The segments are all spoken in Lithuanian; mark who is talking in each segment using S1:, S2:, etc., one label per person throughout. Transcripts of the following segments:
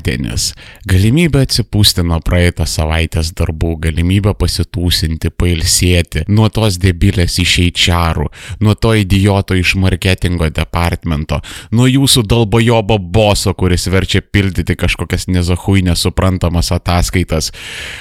S1: penktadienis. Galimybė atsipūsti nuo praeitą savaitės darbų, galimybė pasitūsinti, pailsėti nuo tos debilės išeičiarų, nuo to idioto iš marketingo departamento, nuo jūsų dalbojobo boso, kuris verčia pildyti kažkokias nezahui nesuprantamas ataskaitas.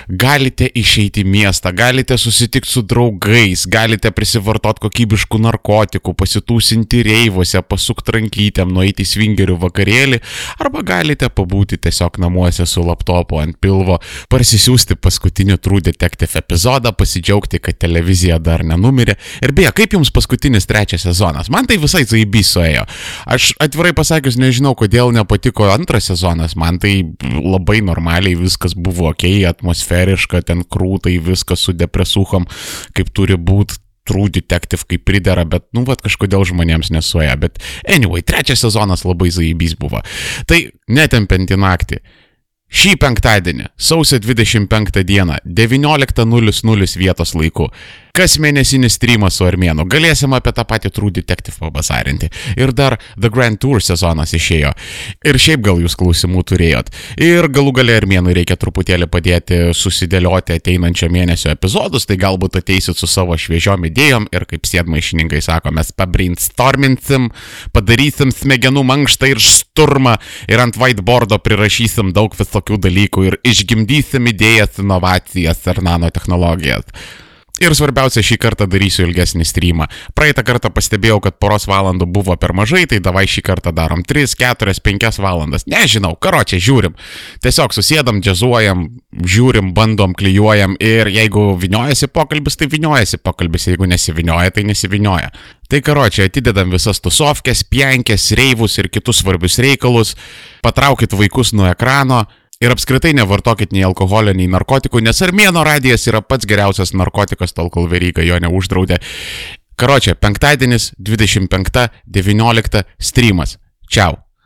S1: Galite išeiti į miestą, galite susitikti su draugais, galite prisivartot kokybiškų narkotikų, pasitūsinti reivuose, pasukti rankytėm, nueiti į svingerių vakarėlį, arba galite pabūti tiesiog namuose su laptopu ant pilvo, parsisiųsti paskutinį True Detective epizodą, pasidžiaugti, kad televizija dar nenumirė. Ir beje, kaip jums paskutinis trečias sezonas? Man tai visai zaibys suėjo. Aš atvirai pasakius nežinau, kodėl nepatiko antras sezonas, man tai labai normaliai viskas buvo ok, atmosferiška, ten krūtai, viskas su depresuchom, kaip turi būti True Detective kaip pridera, bet, nu, vad kažkodėl žmonėms nesuoja. Bet, anyway, trečias sezonas labai zaibys buvo. Tai netempiant į naktį. Šį penktadienį, sausio 25 dieną, 19.00 vietos laiku, kas mėnesinis streamas su Armėnu. Galėsim apie tą patį True Detective pabasarinti. Ir dar The Grand Tour sezonas išėjo. Ir šiaip gal jūs klausimų turėjot. Ir galų gale Armėnui reikia truputėlį padėti susidėlioti ateinančio mėnesio epizodus, tai galbūt ateisit su savo šviežiom idėjom ir kaip sėdmaišininkai sako, mes pabrainstorminsim, padarysim smegenų mankštą ir šturmą ir ant whiteboardo prirašysim daug visokių dalykų ir išgimdysim idėjas, inovacijas ir nanotehnologijas. Ir svarbiausia, šį kartą darysiu ilgesnį streamą. Praeitą kartą pastebėjau, kad poros valandų buvo per mažai, tai davai šį kartą darom 3, 4, 5 valandas. Nežinau, karo čia žiūrim. Tiesiog susėdam, džiazuojam, žiūrim, bandom, klyjuojam ir jeigu viniojasi pokalbis, tai viniojasi pokalbis, jeigu nesivinioja, tai nesivinioja. Tai karo čia atidedam visas tusovkės, pjankės, reivus ir kitus svarbius reikalus, patraukit vaikus nuo ekrano Ir apskritai nevartokit nei alkoholio, nei narkotikų, nes armėno radijas yra pats geriausias narkotikas, tol kol veryga jo neuždraudė. Karočią, penktadienis 25.19. streamas. Čiau.